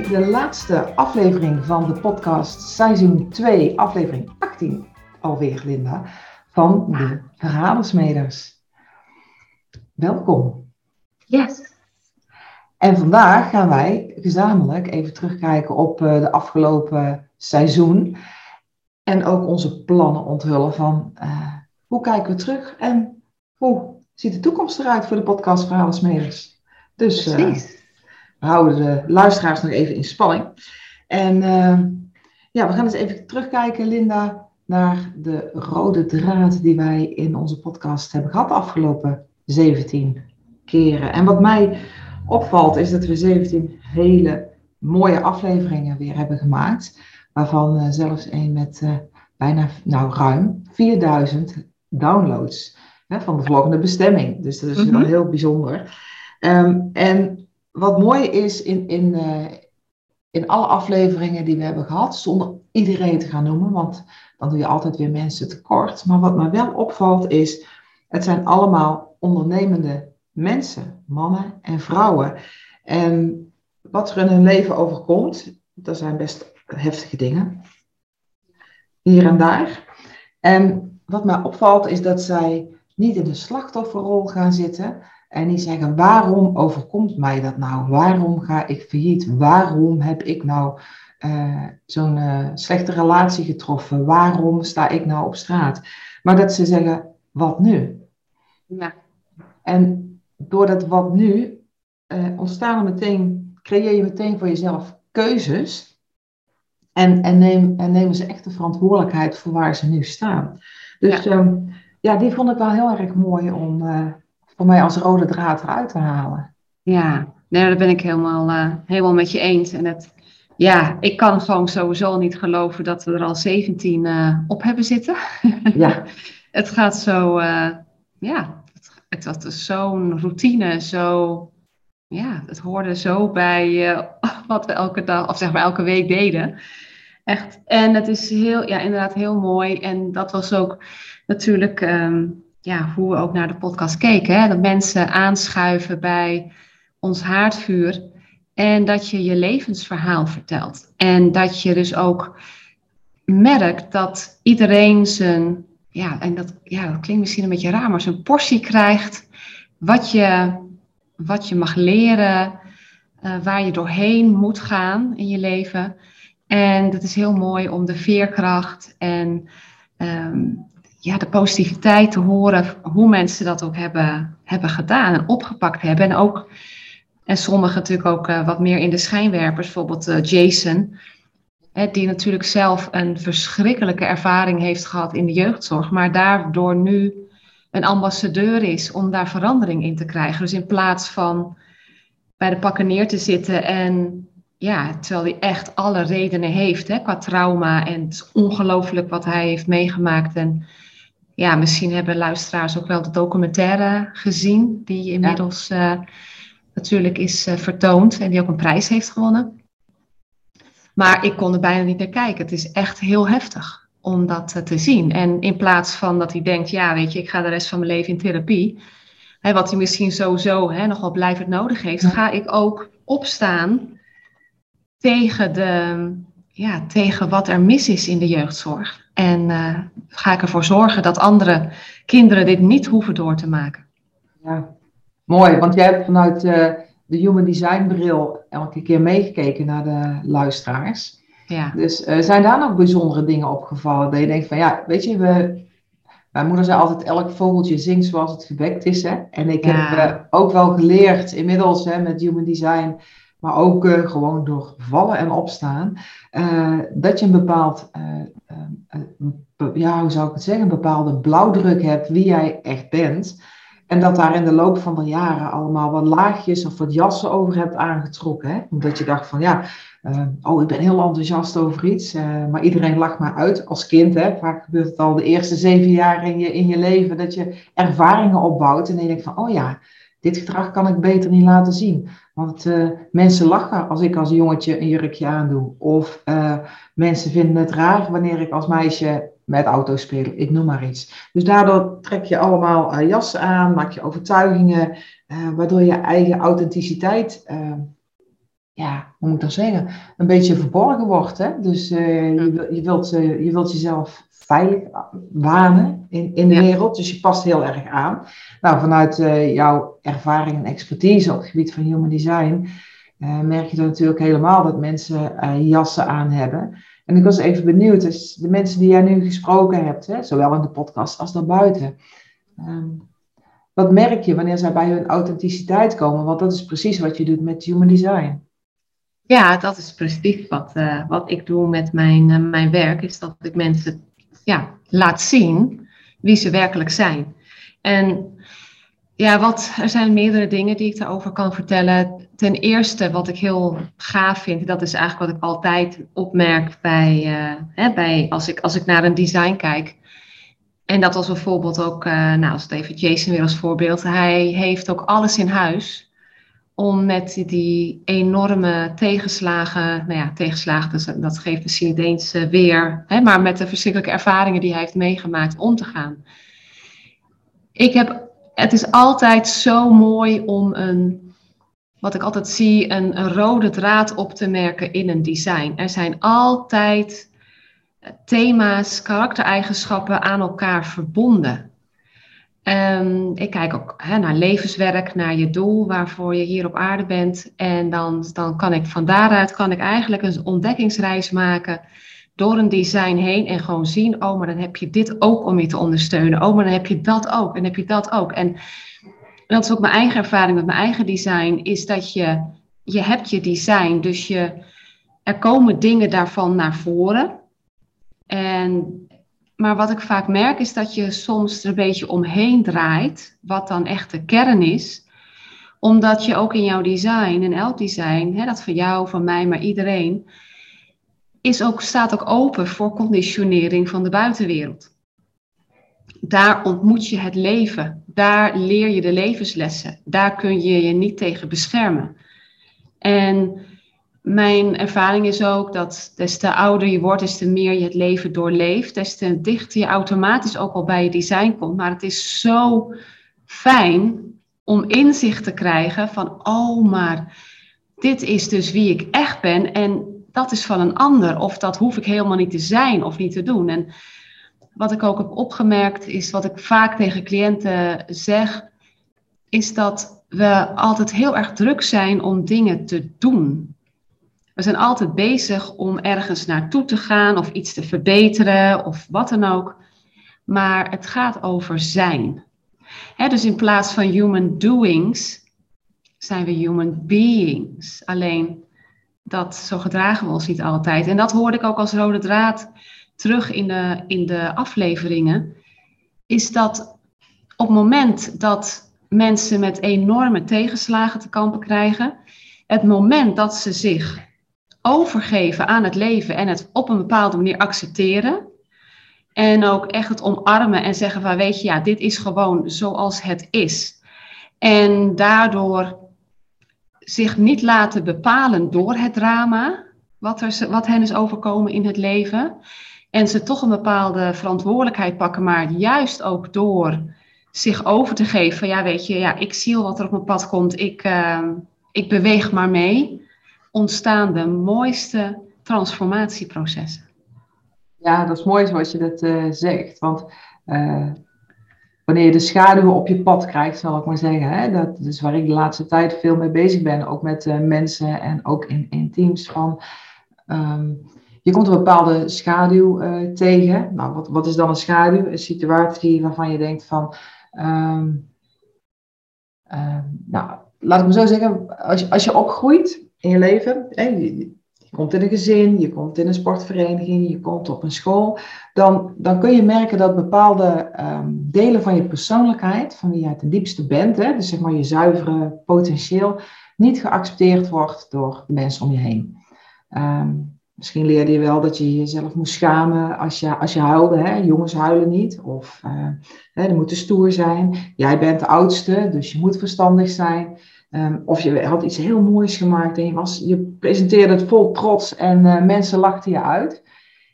bij de laatste aflevering van de podcast seizoen 2, aflevering 18 alweer, Linda, van de Verhalensmeders. Welkom. Yes. En vandaag gaan wij gezamenlijk even terugkijken op uh, de afgelopen seizoen en ook onze plannen onthullen van uh, hoe kijken we terug en hoe ziet de toekomst eruit voor de podcast Verhalensmeders. Dus uh, we houden de luisteraars nog even in spanning. En uh, ja, we gaan eens even terugkijken, Linda, naar de rode draad die wij in onze podcast hebben gehad de afgelopen 17 keren. En wat mij opvalt is dat we 17 hele mooie afleveringen weer hebben gemaakt. Waarvan uh, zelfs een met uh, bijna, nou ruim 4000 downloads hè, van de volgende bestemming. Dus dat is mm -hmm. wel heel bijzonder. Um, en wat mooi is in, in, uh, in alle afleveringen die we hebben gehad, zonder iedereen te gaan noemen, want dan doe je altijd weer mensen tekort. Maar wat me wel opvalt is, het zijn allemaal ondernemende mensen, mannen en vrouwen. En wat er in hun leven overkomt, dat zijn best heftige dingen. Hier en daar. En wat mij opvalt is dat zij niet in de slachtofferrol gaan zitten, en die zeggen, waarom overkomt mij dat nou? Waarom ga ik failliet? Waarom heb ik nou uh, zo'n uh, slechte relatie getroffen? Waarom sta ik nou op straat? Maar dat ze zeggen, wat nu? Ja. En door dat wat nu, uh, ontstaan er meteen, creëer je meteen voor jezelf keuzes. En, en, neem, en nemen ze echt de verantwoordelijkheid voor waar ze nu staan. Dus ja, um, ja die vond ik wel heel erg mooi om voor mij als rode draad eruit te halen. Ja, nee, dat ben ik helemaal, uh, helemaal met je eens. En het, ja, ik kan gewoon sowieso niet geloven dat we er al 17 uh, op hebben zitten. Ja. het gaat zo, uh, ja, het, het was zo'n routine, zo, ja, het hoorde zo bij wat we elke dag, of zeg maar elke week deden. Echt. En het is heel, ja, inderdaad heel mooi. En dat was ook natuurlijk. Um, ja, hoe we ook naar de podcast keken. Hè? Dat mensen aanschuiven bij ons haardvuur. En dat je je levensverhaal vertelt. En dat je dus ook merkt dat iedereen zijn, ja, en dat, ja, dat klinkt misschien een beetje raar, maar zijn portie krijgt. Wat je, wat je mag leren, uh, waar je doorheen moet gaan in je leven. En dat is heel mooi om de veerkracht en um, ja, de positiviteit te horen hoe mensen dat ook hebben, hebben gedaan en opgepakt hebben. En ook, en sommigen natuurlijk ook uh, wat meer in de schijnwerpers, bijvoorbeeld uh, Jason, hè, die natuurlijk zelf een verschrikkelijke ervaring heeft gehad in de jeugdzorg, maar daardoor nu een ambassadeur is om daar verandering in te krijgen. Dus in plaats van bij de pakken neer te zitten en ja, terwijl hij echt alle redenen heeft hè, qua trauma en het is ongelooflijk wat hij heeft meegemaakt en ja, misschien hebben luisteraars ook wel de documentaire gezien, die inmiddels ja. uh, natuurlijk is uh, vertoond en die ook een prijs heeft gewonnen. Maar ik kon er bijna niet naar kijken. Het is echt heel heftig om dat uh, te zien. En in plaats van dat hij denkt, ja, weet je, ik ga de rest van mijn leven in therapie, hè, wat hij misschien sowieso hè, nog wel blijvend nodig heeft, ja. ga ik ook opstaan tegen, de, ja, tegen wat er mis is in de jeugdzorg. En uh, ga ik ervoor zorgen dat andere kinderen dit niet hoeven door te maken. Ja, mooi. Want jij hebt vanuit uh, de Human Design bril elke keer meegekeken naar de luisteraars. Ja. Dus uh, zijn daar nog bijzondere dingen opgevallen? Dat je denkt van ja, weet je, we, mijn moeder zei altijd elk vogeltje zingt zoals het gewekt is. Hè? En ik ja. heb ook wel geleerd inmiddels hè, met Human Design maar ook uh, gewoon door vallen en opstaan, uh, dat je een bepaald, uh, ja, hoe zou ik het zeggen, een bepaalde blauwdruk hebt wie jij echt bent. En dat daar in de loop van de jaren allemaal wat laagjes of wat jassen over hebt aangetrokken. Hè? Omdat je dacht van ja, oh ik ben heel enthousiast over iets, maar iedereen lacht maar uit als kind. Hè? Vaak gebeurt het al de eerste zeven jaar in je, in je leven dat je ervaringen opbouwt. En dan denk je van oh ja, dit gedrag kan ik beter niet laten zien. Want uh, mensen lachen als ik als jongetje een jurkje aandoe. Of uh, mensen vinden het raar wanneer ik als meisje met auto's speel. Ik noem maar iets. Dus daardoor trek je allemaal uh, jassen aan, maak je overtuigingen, waardoor je eigen authenticiteit ja, hoe moet ik dat zeggen, een beetje verborgen wordt. Hè? Dus uh, je, je, wilt, uh, je wilt jezelf veilig wanen in, in de wereld, dus je past heel erg aan. Nou, vanuit uh, jouw ervaring en expertise op het gebied van human design, merk je dan natuurlijk helemaal dat mensen jassen aan hebben. En ik was even benieuwd, dus de mensen die jij nu gesproken hebt, hè, zowel in de podcast als daarbuiten. Um, wat merk je wanneer zij bij hun authenticiteit komen? Want dat is precies wat je doet met Human Design. Ja, dat is precies wat, uh, wat ik doe met mijn, uh, mijn werk. Is dat ik mensen ja, laat zien wie ze werkelijk zijn. En ja, wat, er zijn meerdere dingen die ik daarover kan vertellen. Ten eerste, wat ik heel gaaf vind, dat is eigenlijk wat ik altijd opmerk bij, uh, hè, bij als, ik, als ik naar een design kijk. En dat was bijvoorbeeld ook, nou als het even Jason weer als voorbeeld, hij heeft ook alles in huis om met die enorme tegenslagen, nou ja, tegenslagen, dus dat geeft misschien niet eens weer, hè, maar met de verschrikkelijke ervaringen die hij heeft meegemaakt om te gaan. Ik heb, het is altijd zo mooi om een, wat ik altijd zie, een, een rode draad op te merken in een design. Er zijn altijd thema's, karaktereigenschappen aan elkaar verbonden. Um, ik kijk ook naar levenswerk, naar je doel, waarvoor je hier op aarde bent. En dan, dan kan ik van daaruit kan ik eigenlijk een ontdekkingsreis maken door een design heen en gewoon zien, oh, maar dan heb je dit ook om je te ondersteunen. Oh, maar dan heb je dat ook en heb je dat ook. En dat is ook mijn eigen ervaring met mijn eigen design, is dat je, je hebt je design, dus je, er komen dingen daarvan naar voren. En, maar wat ik vaak merk is dat je soms er een beetje omheen draait, wat dan echt de kern is omdat je ook in jouw design, in elk design, hè, dat van jou, van mij, maar iedereen, is ook, staat ook open voor conditionering van de buitenwereld. Daar ontmoet je het leven. Daar leer je de levenslessen. Daar kun je je niet tegen beschermen. En mijn ervaring is ook dat des te ouder je wordt, des te meer je het leven doorleeft, des te dichter je automatisch ook al bij je design komt. Maar het is zo fijn om inzicht te krijgen van, oh, maar dit is dus wie ik echt ben en dat is van een ander. Of dat hoef ik helemaal niet te zijn of niet te doen. En wat ik ook heb opgemerkt is, wat ik vaak tegen cliënten zeg, is dat we altijd heel erg druk zijn om dingen te doen. We zijn altijd bezig om ergens naartoe te gaan of iets te verbeteren of wat dan ook. Maar het gaat over zijn. dus in plaats van human doings zijn we human beings. Alleen dat zo gedragen we ons niet altijd. En dat hoorde ik ook als rode draad terug in de, in de afleveringen. Is dat op het moment dat mensen met enorme tegenslagen te kampen krijgen, het moment dat ze zich overgeven aan het leven en het op een bepaalde manier accepteren. En ook echt het omarmen en zeggen van weet je, ja, dit is gewoon zoals het is. En daardoor zich niet laten bepalen door het drama, wat, er, wat hen is overkomen in het leven. En ze toch een bepaalde verantwoordelijkheid pakken, maar juist ook door zich over te geven van ja, weet je, ja, ik zie wat er op mijn pad komt, ik, uh, ik beweeg maar mee ontstaan de mooiste transformatieprocessen. Ja, dat is mooi zoals je dat uh, zegt. Want uh, wanneer je de schaduwen op je pad krijgt, zal ik maar zeggen. Hè, dat is waar ik de laatste tijd veel mee bezig ben. Ook met uh, mensen en ook in, in teams. Van, um, je komt een bepaalde schaduw tegen. Nou, wat, wat is dan een schaduw? Een situatie waarvan je denkt van... Um, nou, laat ik me zo zeggen. Als als je opgroeit in je leven. Je, komt in een gezin, je komt in een sportvereniging, je komt op een school. Dan, dan kun je merken dat bepaalde ehm, delen van je persoonlijkheid, van wie jij ten diepste bent, hè, dus zeg maar je zuivere potentieel, niet geaccepteerd wordt door de mensen om je heen. Ehm, misschien leerde je wel dat je jezelf moest schamen als je, als je huilde. Hè? Jongens huilen niet. Of uh, hè, die moeten stoer zijn. Jij bent de oudste, dus je moet verstandig zijn. Ehm, of je had iets heel moois gemaakt en je, was, je presenteerde het vol trots en uh, mensen lachten je uit.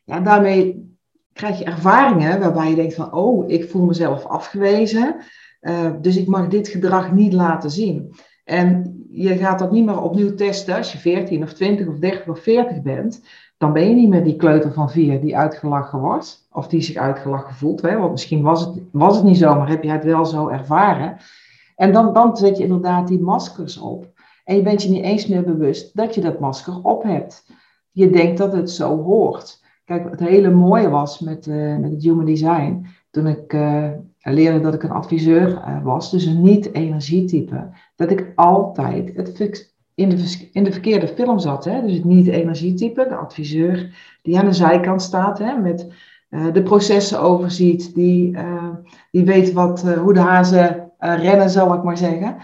Ja, daarmee krijg je ervaringen waarbij je denkt van, oh, ik voel mezelf afgewezen, uh, dus ik mag dit gedrag niet laten zien. En je gaat dat niet meer opnieuw testen als je 14 of 20 of 30 of 40 bent. Dan ben je niet meer die kleuter van 4 die uitgelachen wordt. Of die zich uitgelachen voelt. Hè? Want misschien was het, was het niet zo, maar heb je het wel zo ervaren. En dan, dan zet je inderdaad die maskers op. En je bent je niet eens meer bewust dat je dat masker op hebt. Je denkt dat het zo hoort. Kijk, het hele mooie was met, uh, met het Human Design. Toen ik uh, leerde dat ik een adviseur uh, was, dus een niet-energietype. Dat ik altijd het in, de, in de verkeerde film zat. Hè? Dus het niet-energietype, de adviseur die aan de zijkant staat. Hè? Met de processen overziet. Die, die weet wat, hoe de hazen rennen, zal ik maar zeggen.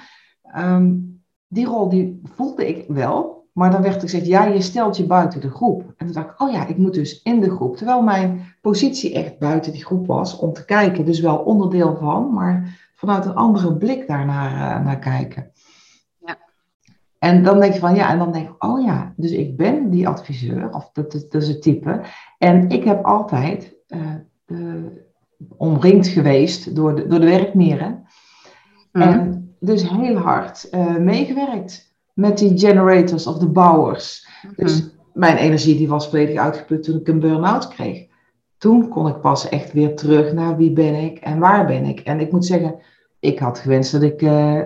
Um, die rol die voelde ik wel, maar dan werd er gezegd, ja, je stelt je buiten de groep. En toen dacht ik, oh ja, ik moet dus in de groep. Terwijl mijn positie echt buiten die groep was om te kijken, dus wel onderdeel van, maar vanuit een andere blik daarnaar uh, naar kijken. Ja. En dan denk je van, ja, en dan denk ik, oh ja, dus ik ben die adviseur, of dat, dat, dat is het type. En ik heb altijd uh, omringd geweest door de, door de werkmeren. Mm. En dus heel hard uh, meegewerkt met die generators of de bouwers. Dus mhm. mijn energie die was volledig uitgeput toen ik een burn-out kreeg. Toen kon ik pas echt weer terug naar wie ben ik en waar ben ik. En ik moet zeggen, ik had gewenst dat ik uh,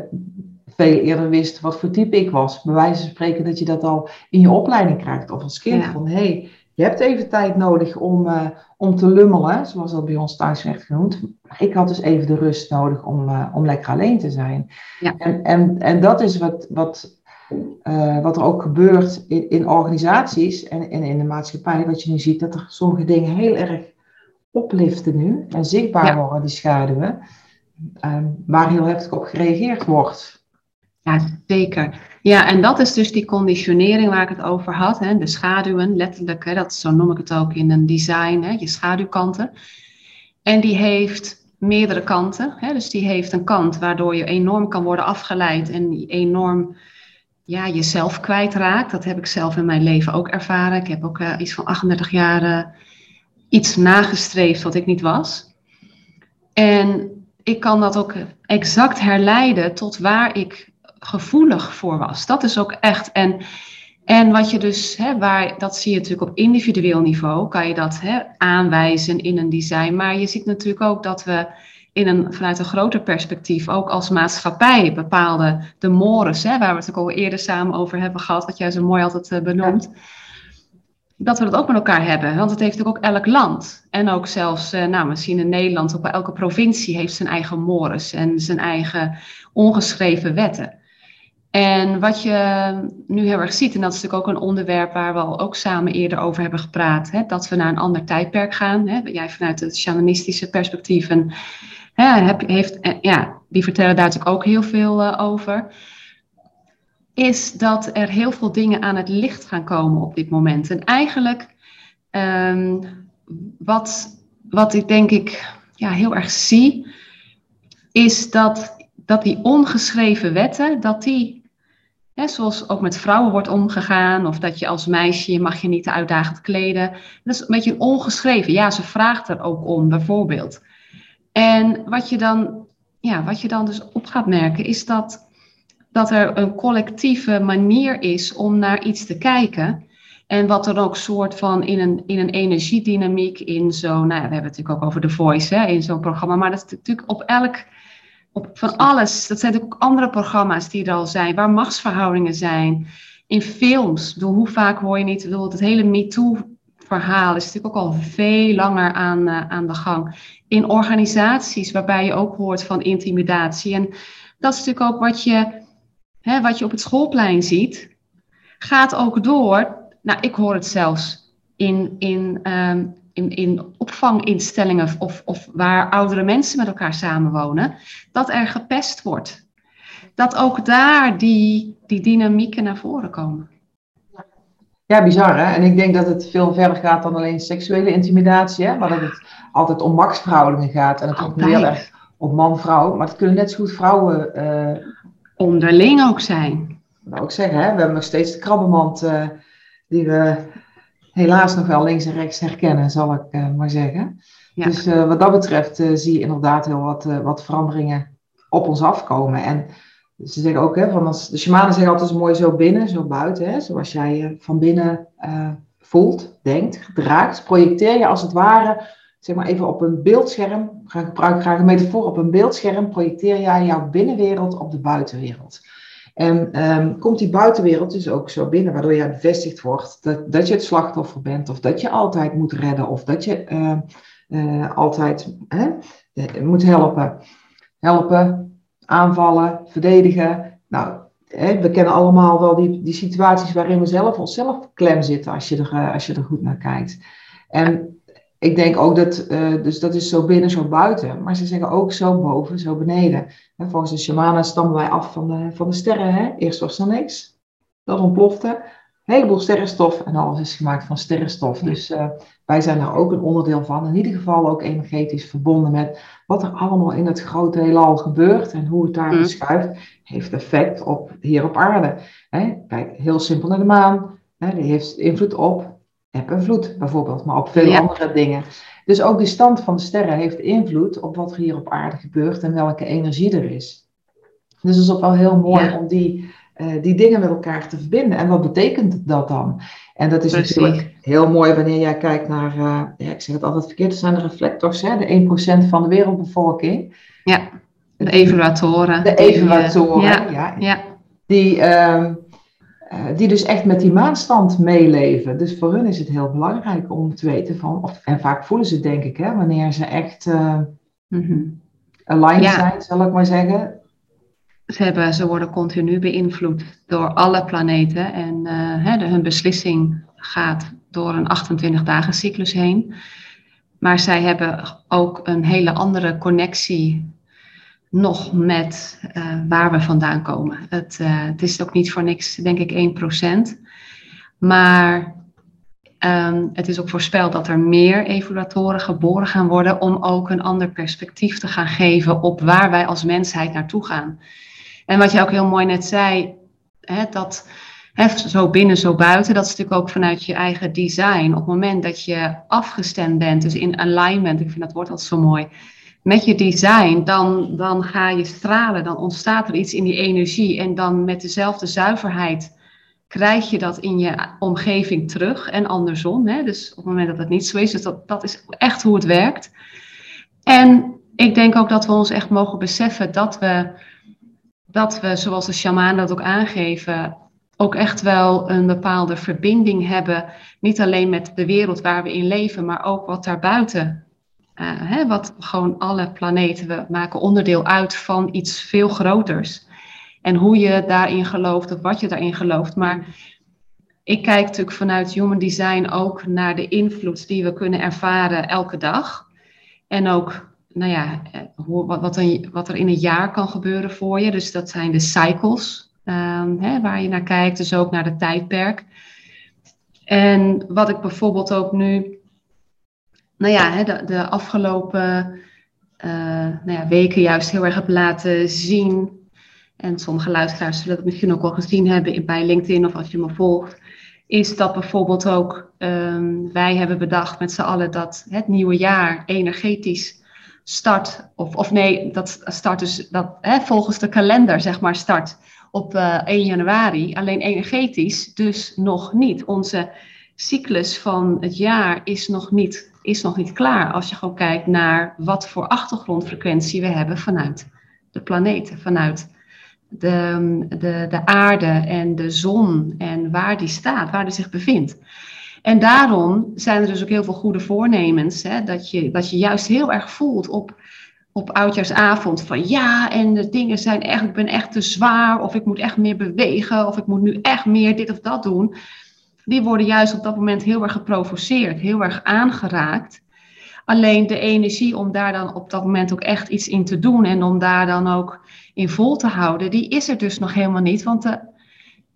veel eerder wist wat voor type ik was. Bij wijze van spreken dat je dat al in je opleiding krijgt of als kind. Van hé, hey, je hebt even tijd nodig om, uh, om te lummelen, zoals dat bij ons thuis werd genoemd. Maar ik had dus even de rust nodig om, uh, om lekker alleen te zijn. Ja. En, en, en dat is wat, wat, uh, wat er ook gebeurt in, in organisaties en, en in de maatschappij. Wat je nu ziet, dat er sommige dingen heel erg opliften nu en zichtbaar ja. worden, die schaduwen. waar heel heftig op gereageerd wordt. Ja, zeker. Ja, en dat is dus die conditionering waar ik het over had. Hè, de schaduwen, letterlijk, hè, dat, zo noem ik het ook in een design, hè, je schaduwkanten. En die heeft meerdere kanten. Hè, dus die heeft een kant waardoor je enorm kan worden afgeleid en enorm ja, jezelf kwijtraakt. Dat heb ik zelf in mijn leven ook ervaren. Ik heb ook uh, iets van 38 jaar uh, iets nagestreefd wat ik niet was. En ik kan dat ook exact herleiden tot waar ik gevoelig voor was. Dat is ook echt. En, en wat je dus, hè, waar, dat zie je natuurlijk op individueel niveau, kan je dat hè, aanwijzen in een design. Maar je ziet natuurlijk ook dat we in een, vanuit een groter perspectief, ook als maatschappij, bepaalde de mores, hè, waar we het ook al eerder samen over hebben gehad, wat jij zo mooi altijd uh, benoemt. Dat we dat ook met elkaar hebben. Want het heeft natuurlijk ook elk land. En ook zelfs, uh, nou, misschien in Nederland, ook elke provincie heeft zijn eigen mores en zijn eigen ongeschreven wetten. En wat je nu heel erg ziet, en dat is natuurlijk ook een onderwerp waar we al ook samen eerder over hebben gepraat, hè, dat we naar een ander tijdperk gaan. Hè, jij vanuit het shamanistische perspectief en, hè, heb, heeft, eh, ja, die vertellen daar natuurlijk ook heel veel uh, over. Is dat er heel veel dingen aan het licht gaan komen op dit moment. En eigenlijk, um, wat, wat ik denk ik ja, heel erg zie, is dat, dat die ongeschreven wetten, dat die zoals ook met vrouwen wordt omgegaan, of dat je als meisje mag je niet te uitdagend kleden. Dat is een beetje een ongeschreven. Ja, ze vraagt er ook om, bijvoorbeeld. En wat je dan, ja, wat je dan dus op gaat merken, is dat, dat er een collectieve manier is om naar iets te kijken. En wat er ook soort van in een, in een energiedynamiek, in zo'n, nou ja, we hebben het natuurlijk ook over The Voice, hè, in zo'n programma, maar dat is natuurlijk op elk op, van alles. Dat zijn ook andere programma's die er al zijn, waar machtsverhoudingen zijn. In films, hoe vaak hoor je niet, bedoel, het hele MeToo-verhaal is natuurlijk ook al veel langer aan, uh, aan de gang. In organisaties waarbij je ook hoort van intimidatie. En dat is natuurlijk ook wat je, hè, wat je op het schoolplein ziet, gaat ook door. Nou, ik hoor het zelfs in, in um, in, in opvanginstellingen of, of waar oudere mensen met elkaar samenwonen, dat er gepest wordt. Dat ook daar die, die dynamieken naar voren komen. Ja, bizar hè. En ik denk dat het veel verder gaat dan alleen seksuele intimidatie, hè? maar dat het altijd om machtsverhoudingen gaat. En het komt heel erg op man-vrouw. Maar het kunnen net zo goed vrouwen. Uh, Onderling ook zijn. Nou, ook zeggen, hè? we hebben nog steeds de krabbenmand uh, die we helaas nog wel links en rechts herkennen, zal ik uh, maar zeggen. Dus uh, wat dat betreft uh, zie je inderdaad heel wat, wat veranderingen op ons afkomen. En ze zeggen ook, hè, van als, de shamanen zeggen altijd mooi zo binnen, zo buiten. Hè, zoals jij je van binnen voelt, denkt, gedraagt. Projecteer je als het ware, zeg maar even op een beeldscherm. Ik gebruik graag een metafoor. Op een beeldscherm projecteer jij jouw binnenwereld op de buitenwereld. En um, komt die buitenwereld dus ook zo binnen, waardoor jij bevestigd wordt dat, dat je het slachtoffer bent, of dat je altijd moet redden, of dat je uh, uh, altijd hè, moet helpen. Helpen, aanvallen, verdedigen. Nou, hè, we kennen allemaal wel die, die situaties waarin we zelf onszelf klem zitten als je er, uh, als je er goed naar kijkt. En ik denk ook dat, uh, dus dat is zo binnen, zo buiten. Maar ze zeggen ook zo boven, zo beneden. En volgens de shamanen stammen wij af van de, van de sterren. Hè? Eerst was er niks. Dat ontplofte. Een heleboel sterrenstof. En alles is gemaakt van sterrenstof. Dus uh, wij zijn daar ook een onderdeel van. In ieder geval ook energetisch verbonden met wat er allemaal in het grote heelal gebeurt. En hoe het daar mm. verschuift. Heeft effect op hier op aarde. Hè? Kijk, heel simpel naar de maan. Hè? Die heeft invloed op eb en vloed bijvoorbeeld, maar op veel andere dingen. Dus ook de stand van de sterren heeft invloed op wat er hier op aarde gebeurt en welke energie er is. Dus het is ook wel heel mooi om die, uh, die dingen met elkaar te verbinden. En wat betekent dat dan? En dat is Precies. natuurlijk heel mooi wanneer jij kijkt naar, uh, ja, ik zeg het altijd verkeerd, dat zijn de reflectors, hè? de 1% van de wereldbevolking. Ja, de evaluatoren. De evaluatoren, ja. ja. ja. Die, uh, uh, die dus echt met die maanstand meeleven. Dus voor hun is het heel belangrijk om te weten van, of, en vaak voelen ze het denk ik, hè, wanneer ze echt uh, mm-hmm. aligned ja. zijn, zal ik maar zeggen. Ze, hebben, ze worden continu beïnvloed door alle planeten en uh, hè, de, hun beslissing gaat door een 28 dagen cyclus heen. Maar zij hebben ook een hele andere connectie nog met uh, waar we vandaan komen. Het, uh, het, is ook niet voor niks, denk ik, 1%. Maar um, het is ook voorspeld dat er meer evaluatoren geboren gaan worden om ook een ander perspectief te gaan geven op waar wij als mensheid naartoe gaan. En wat je ook heel mooi net zei, hè, dat hè, zo binnen, zo buiten, dat is natuurlijk ook vanuit je eigen design. Op het moment dat je afgestemd bent, dus in alignment, ik vind dat woord altijd zo mooi met je design, dan, dan ga je stralen, dan ontstaat er iets in die energie en dan met dezelfde zuiverheid krijg je dat in je omgeving terug en andersom. Hè? Dus op het moment dat het niet zo is, dus dat, dat is echt hoe het werkt. En ik denk ook dat we ons echt mogen beseffen dat we, dat we zoals de shamanen dat ook aangeven, ook echt wel een bepaalde verbinding hebben. Niet alleen met de wereld waar we in leven, maar ook wat daarbuiten uh, hè, wat gewoon alle planeten, we maken onderdeel uit van iets veel groters. En hoe je daarin gelooft of wat je daarin gelooft. Maar ik kijk natuurlijk vanuit Human Design ook naar de invloed die we kunnen ervaren elke dag. En ook, nou ja, eh, wat, wat, er, wat er in een jaar kan gebeuren voor je. Dus dat zijn de cycles um, hè, waar je naar kijkt. Dus ook naar de tijdperk. En wat ik bijvoorbeeld ook nu nou ja, de, de afgelopen uh, nou ja, weken juist heel erg heb laten zien. En sommige luisteraars zullen het misschien ook al gezien hebben bij LinkedIn of als je me volgt. Is dat bijvoorbeeld ook um, wij hebben bedacht met z'n allen dat het nieuwe jaar energetisch start. Of, of nee, dat start dus dat, hè, volgens de kalender zeg maar start op uh, eh, 1 januari. Alleen energetisch dus nog niet. Onze cyclus van het jaar is nog niet is nog niet klaar als je gewoon kijkt naar wat voor achtergrondfrequentie we hebben vanuit de planeten, vanuit de, de, de aarde en de zon en waar die staat, waar die zich bevindt. En daarom zijn er dus ook heel veel goede voornemens, hè, dat, je, dat je juist heel erg voelt op, op oudjaarsavond van ja, en de dingen zijn echt, ik ben echt te zwaar, of ik moet echt meer bewegen, of ik moet nu echt meer dit of dat doen die worden juist op dat moment heel erg geprovoceerd, heel erg aangeraakt. Alleen de energie om daar dan op dat moment ook echt iets in te doen en om daar dan ook in vol te houden, die is er dus nog helemaal niet. Want de,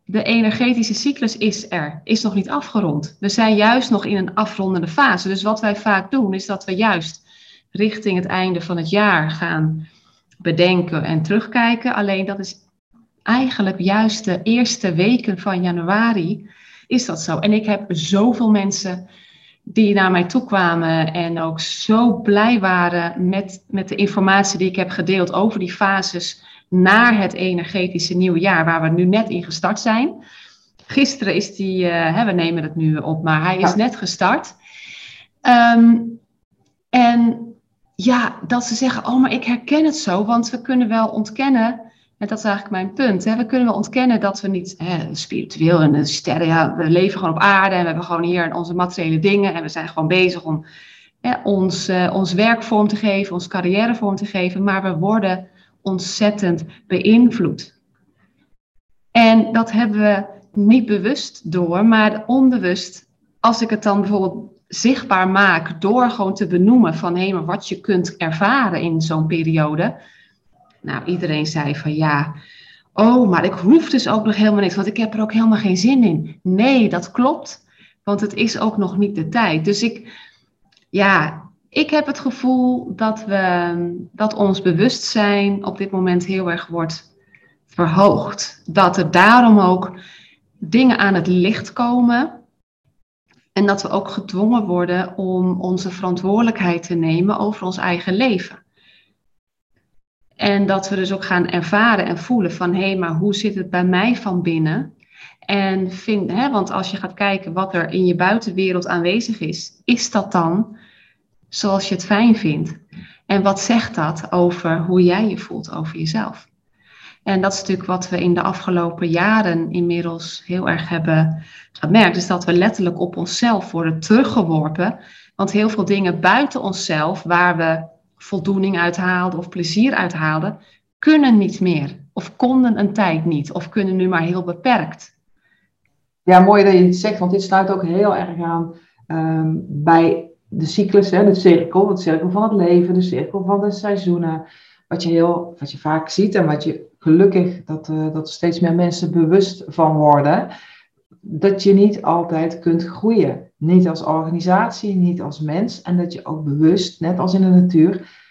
de energetische cyclus is er, is nog niet afgerond. We zijn juist nog in een afrondende fase. Dus wat wij vaak doen, is dat we juist richting het einde van het jaar gaan bedenken en terugkijken. Alleen dat is eigenlijk juist de eerste weken van januari is dat zo. En ik heb zoveel mensen die naar mij toe kwamen en ook zo blij waren met, met de informatie die ik heb gedeeld over die fases naar het energetische nieuwe jaar, waar we nu net in gestart zijn. Gisteren is die, uh, we nemen het nu op, maar hij is net gestart. Ehm, en ja, dat ze zeggen, oh, maar ik herken het zo, want we kunnen wel ontkennen, dat is eigenlijk mijn punt, hè, we kunnen ontkennen dat we niet hè, spiritueel en de sterren, we leven gewoon op aarde en we hebben gewoon hier onze materiële dingen en we zijn gewoon bezig om hè, ons, uh, ons werk vorm te geven, ons carrière vorm te geven, maar we worden ontzettend beïnvloed. En dat hebben we niet bewust door, maar onbewust, als ik het dan bijvoorbeeld zichtbaar maak door gewoon te benoemen van hé, maar wat je kunt ervaren in zo'n periode. Nou, iedereen zei van ja, oh, maar ik hoef dus ook nog helemaal niks, want ik heb er ook helemaal geen zin in. Nee, dat klopt, want het is ook nog niet de tijd. Dus ik, ja, ik heb het gevoel dat, we, dat ons bewustzijn op dit moment heel erg wordt verhoogd. Dat er daarom ook dingen aan het licht komen. En dat we ook gedwongen worden om onze verantwoordelijkheid te nemen over ons eigen leven. En dat we dus ook gaan ervaren en voelen van hé, hey, maar hoe zit het bij mij van binnen? En vind, hè, want als je gaat kijken wat er in je buitenwereld aanwezig is, is dat dan zoals je het fijn vindt? En wat zegt dat over hoe jij je voelt over jezelf? En dat is natuurlijk wat we in de afgelopen jaren inmiddels heel erg hebben gemerkt. Is dat we letterlijk op onszelf worden teruggeworpen. Want heel veel dingen buiten onszelf, waar we voldoening uithaalden of plezier uithaalden, kunnen niet meer. Of konden een tijd niet. Of kunnen nu maar heel beperkt. Ja, mooi dat je het zegt, want dit sluit ook heel erg aan um, bij de cyclus, hè, de cirkel, het cirkel van het leven, de cirkel van de seizoenen. Wat je, heel, wat je vaak ziet en wat je gelukkig, dat, uh, dat steeds meer mensen bewust van worden, dat je niet altijd kunt groeien. Niet als organisatie, niet als mens. En dat je ook bewust, net als in de natuur,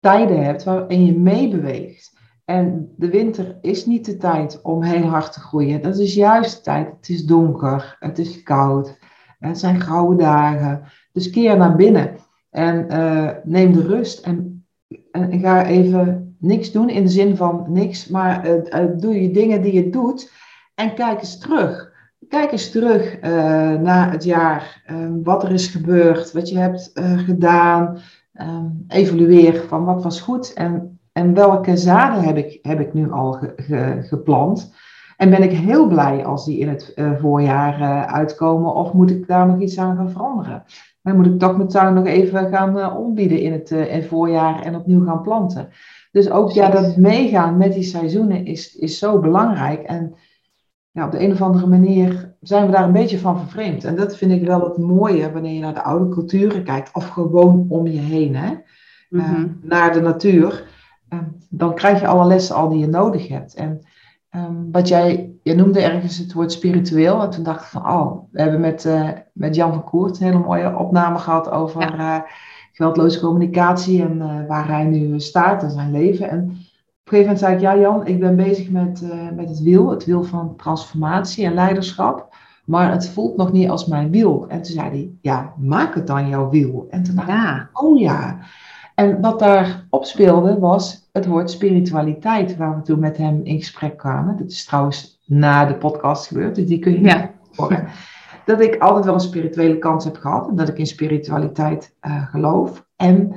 tijden hebt waarin je meebeweegt. En de winter is niet de tijd om heel hard te groeien. Dat is juist de tijd. Het is donker, het is koud, het zijn grauwe dagen. Dus keer naar binnen en uh, neem de rust en, ga even niks doen in de zin van niks, maar uh, doe je dingen die je doet en kijk eens terug. Kijk eens terug uh, naar het jaar, wat er is gebeurd, wat je hebt gedaan. evalueer van wat was goed en, en welke zaden heb ik, heb ik nu al ge, ge, geplant. En ben ik heel blij als die in het voorjaar uitkomen of moet ik daar nog iets aan gaan veranderen? Dan moet ik toch mijn tuin nog even gaan ombieden in het, in voorjaar en opnieuw gaan planten. Dus ook ja, dat meegaan met die seizoenen is, is zo belangrijk. En ja, op de een of andere manier zijn we daar een beetje van vervreemd. En dat vind ik wel het mooie wanneer je naar de oude culturen kijkt, of gewoon om je heen, hè? Mm naar de natuur. dan krijg je alle lessen al die je nodig hebt. En Um, wat jij, je noemde ergens het woord spiritueel. En toen dacht ik van, oh, we hebben met, uh, met Jan van Koert een hele mooie opname gehad over ja. geweldloze communicatie en waar hij nu staat in zijn leven. En een gegeven moment zei ik, ja Jan, ik ben bezig met, met het wiel, het wiel van transformatie en leiderschap. Maar het voelt nog niet als mijn wiel. En toen zei hij, ja, maak het dan jouw wiel. En toen dacht ja. ik, oh ja. En wat daar opspeelde was het woord spiritualiteit, waar we toen met hem in gesprek kwamen. Dat is trouwens na de podcast gebeurd, dus die kun je ja. horen. Dat ik altijd wel een spirituele kans heb gehad en dat ik in spiritualiteit uh, geloof. En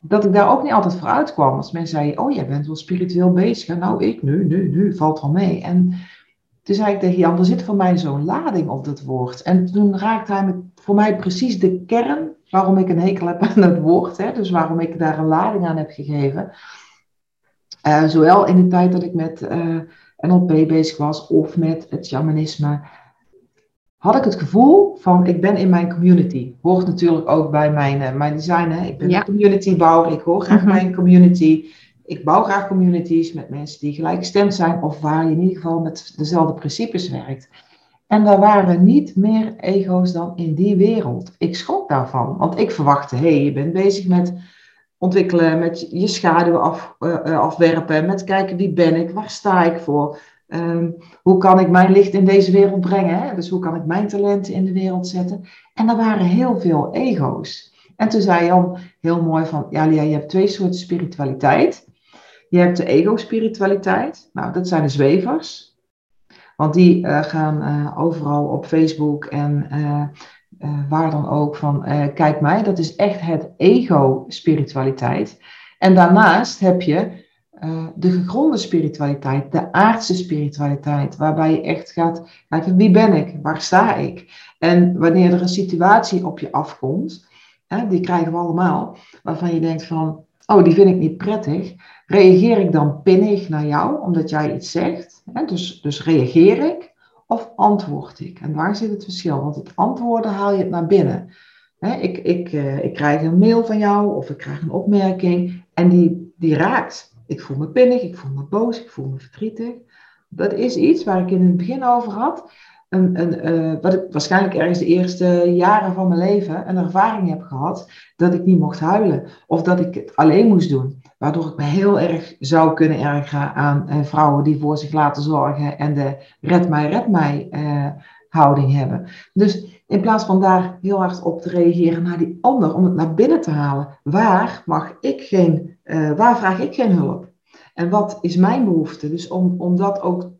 dat ik daar ook niet altijd voor uitkwam. Als mensen zeiden, oh jij bent wel spiritueel bezig. nou ik, nu, nu, nu, valt wel mee. En toen zei ik tegen Jan, er zit voor mij zo'n lading op dat woord. En toen raakte hij met, voor mij precies de kern waarom ik een hekel heb aan het woord. Hè, dus waarom ik daar een lading aan heb gegeven. Uh, zowel in de tijd dat ik met uh, eh, NLP bezig was of met het shamanisme, had ik het gevoel van ik ben in mijn community. Hoort natuurlijk ook bij mijn, uh, mijn design. Hè. Ik ben ja. een communitybouwer, ik hoor graag mm mijn community. Ik bouw graag communities met mensen die gelijkgestemd zijn of waar je in ieder geval met dezelfde principes werkt. En daar waren niet meer ego's dan in die wereld. Ik schrok daarvan, want ik verwachtte, hé, hey, je bent bezig met ontwikkelen, met je schaduw af, uh, afwerpen, met kijken wie ben ik, waar sta ik voor, um, hoe kan ik mijn licht in deze wereld brengen, hè? dus hoe kan ik mijn talenten in de wereld zetten. En er waren heel veel ego's. En toen zei Jan heel mooi van, ja Lia, je hebt twee soorten spiritualiteit. Je hebt de ego-spiritualiteit. Nou, dat zijn de zwevers. Want die uh, gaan uh, overal op Facebook en uh, waar dan ook van kijk mij. Dat is echt het ego-spiritualiteit. En daarnaast heb je de gegronde spiritualiteit, de aardse spiritualiteit, waarbij je echt gaat kijken wie ben ik, waar sta ik. En wanneer er een situatie op je afkomt, hè, die krijgen we allemaal, waarvan je denkt van oh, die vind ik niet prettig, reageer ik dan pinnig naar jou omdat jij iets zegt? Hè? Dus, dus reageer ik of antwoord ik? En waar zit het verschil? Want het antwoorden haal je het naar binnen. Ik, ik, uh, ik krijg een mail van jou of ik krijg een opmerking en die, die raakt. Ik voel me pinnig, ik voel me boos, ik voel me verdrietig. Dat is iets waar ik in het begin over had een, een, uh, wat ik waarschijnlijk ergens de eerste jaren van mijn leven een ervaring heb gehad dat ik niet mocht huilen of dat ik het alleen moest doen. Waardoor ik me heel erg zou kunnen ergeren aan uh, vrouwen die voor zich laten zorgen en de red mij, red mij uh, houding hebben. Dus in plaats van daar heel hard op te reageren naar die ander, om het naar binnen te halen, waar mag ik geen, waar vraag ik geen hulp? En wat is mijn behoefte? Dus om, om dat ook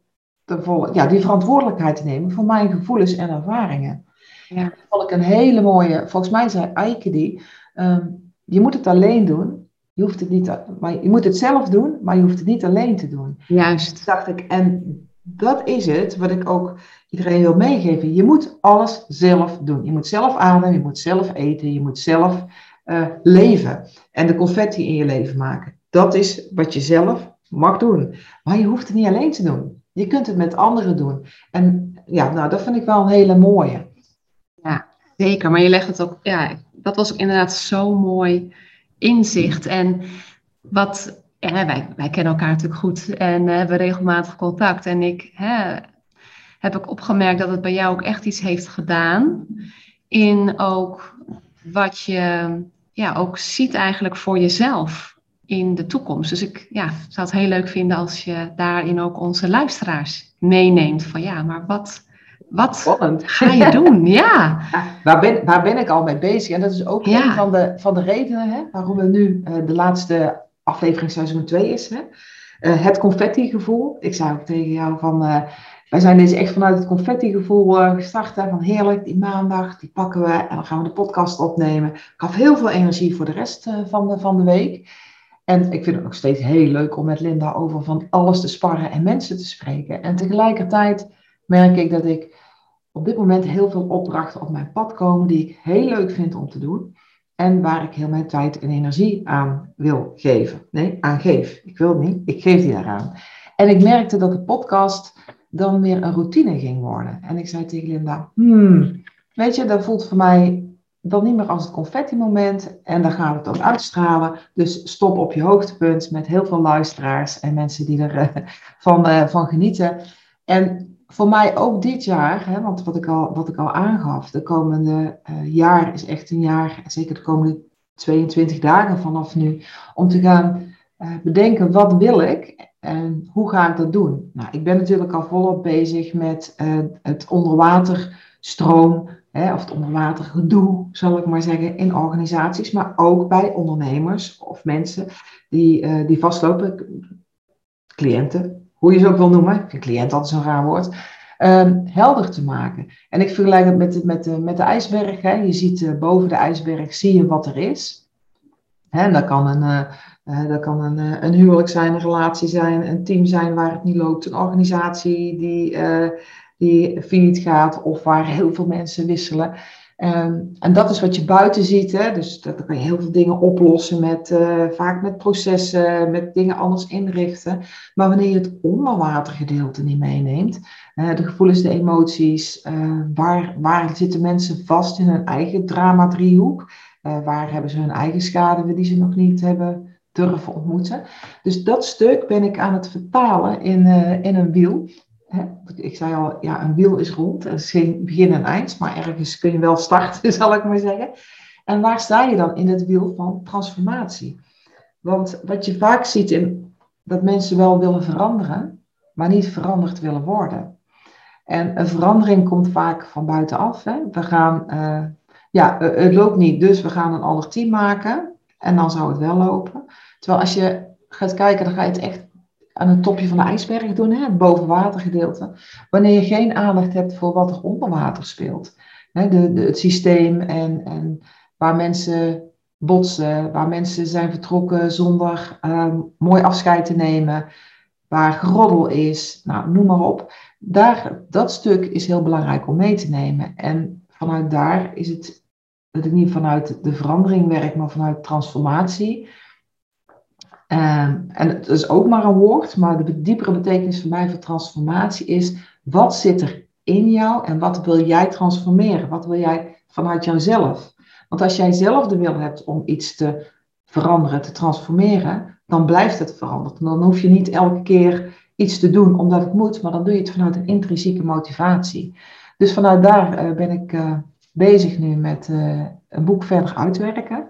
ja, die verantwoordelijkheid te nemen voor mijn gevoelens en ervaringen. Ja. Dat vond ik een hele mooie, volgens mij zei Eike die, ehm, je moet het alleen doen. Je, hoeft het niet, maar je moet het zelf doen, maar je hoeft het niet alleen te doen. Juist. dacht ik, en dat is het wat ik ook iedereen wil meegeven. Je moet alles zelf doen. Je moet zelf ademen, je moet zelf eten, je moet zelf uh, leven. En de confetti in je leven maken. Dat is wat je zelf mag doen. Maar je hoeft het niet alleen te doen. Je kunt het met anderen doen. En ja, nou, dat vind ik wel een hele mooie. Ja, zeker. Maar je legt het ook, ja, dat was ook inderdaad zo mooi inzicht. En wat, ja, wij, wij kennen elkaar natuurlijk goed en uh, hebben regelmatig contact. En ik hè, heb ook opgemerkt dat het bij jou ook echt iets heeft gedaan. In ook wat je ja, ook ziet eigenlijk voor jezelf in de toekomst. Dus ik ja, zou het heel leuk vinden als je daarin ook onze luisteraars meeneemt. Van ja, maar wat, wat ga je doen? Ja. waar, ben, waar ben ik al mee bezig? En dat is ook een van de, van de redenen hè, waarom we nu uh, de laatste aflevering seizoen 2 is. Hè? Uh, het confetti-gevoel. Ik zei ook tegen jou van... Uh, wij zijn deze echt vanuit het confetti-gevoel gestart. Hè, van heerlijk, die maandag, die pakken we en dan gaan we de podcast opnemen. Ik gaf heel veel energie voor de rest van, de, van de week. En ik vind het nog steeds heel leuk om met Linda over van alles te sparren en mensen te spreken. En tegelijkertijd merk ik dat ik op dit moment heel veel opdrachten op mijn pad komen die ik heel leuk vind om te doen. En waar ik heel mijn tijd en energie aan wil geven. Nee, aan geef. Ik wil het niet, ik geef die daaraan. En ik merkte dat de podcast dan weer een routine ging worden. En ik zei tegen Linda, hmm, weet je, dat voelt voor mij dan niet meer als het confetti-moment. En dan gaat het ook uitstralen. Dus stop op je hoogtepunt met heel veel luisteraars en mensen die ervan uh, van, uh, van genieten. En voor mij ook dit jaar, hè, want wat ik, al, wat ik al aangaf, de komende uh, jaar is echt een jaar, zeker de komende 22 dagen vanaf nu, om te gaan uh, bedenken wat wil ik en hoe ga ik dat doen. Nou, ik ben natuurlijk al volop bezig met uh, het onderwaterstroom hè, of het onderwater gedoe, zal ik maar zeggen, in organisaties, maar ook bij ondernemers of mensen die, die vastlopen, cliënten, hoe je ze ook wil noemen, ik vind cliënt altijd zo'n raar woord, um, helder te maken. En ik vergelijk het met, met, de, met de ijsberg. Hè. Je ziet uh, boven de ijsberg, zie je wat er is. Hè, en dat kan een, uh, kan een, een huwelijk zijn, een relatie zijn, een team zijn waar het niet loopt, een organisatie die die failliet gaat of waar heel veel mensen wisselen. Um, en dat is wat je buiten ziet. Hè? Dus dat, kan je heel veel dingen oplossen met uh, vaak met processen, met dingen anders inrichten. Maar wanneer je het onderwatergedeelte niet meeneemt, de gevoelens, de emoties, uh, waar, waar zitten mensen vast in hun eigen drama-driehoek? waar hebben ze hun eigen schade die ze nog niet hebben durven ontmoeten? Dus dat stuk ben ik aan het vertalen in, in een wiel ik zei al, ja, een wiel is rond. Er is geen begin en eind, maar ergens kun je wel starten, zal ik maar zeggen. En waar sta je dan in het wiel van transformatie? Want wat je vaak ziet in dat mensen wel willen veranderen, maar niet veranderd willen worden. En een verandering komt vaak van buitenaf. Hè? We gaan, uh, ja, het loopt niet, dus we gaan een ander team maken. En dan zou het wel lopen. Terwijl als je gaat kijken, dan ga je het echt aan het topje van de ijsberg doen, hè, het bovenwatergedeelte. Wanneer je geen aandacht hebt voor wat er onder water speelt. Hè, de, het systeem en, en waar mensen botsen, waar mensen zijn vertrokken zonder uh, mooi afscheid te nemen, waar geroddel is, nou, noem maar op. Daar, dat stuk is heel belangrijk om mee te nemen. En vanuit daar is het dat ik niet vanuit de verandering werk, maar vanuit transformatie. Um, en het is ook maar een woord, maar de diepere betekenis voor mij van transformatie is: wat zit er in jou en wat wil jij transformeren? Wat wil jij vanuit jouzelf? Want als jij zelf de wil hebt om iets te veranderen, te transformeren, dan blijft het veranderd. dan hoef je niet elke keer iets te doen omdat het moet, maar dan doe je het vanuit een intrinsieke motivatie. Dus vanuit daar uh, ben ik uh, bezig nu met uh, een boek verder uitwerken.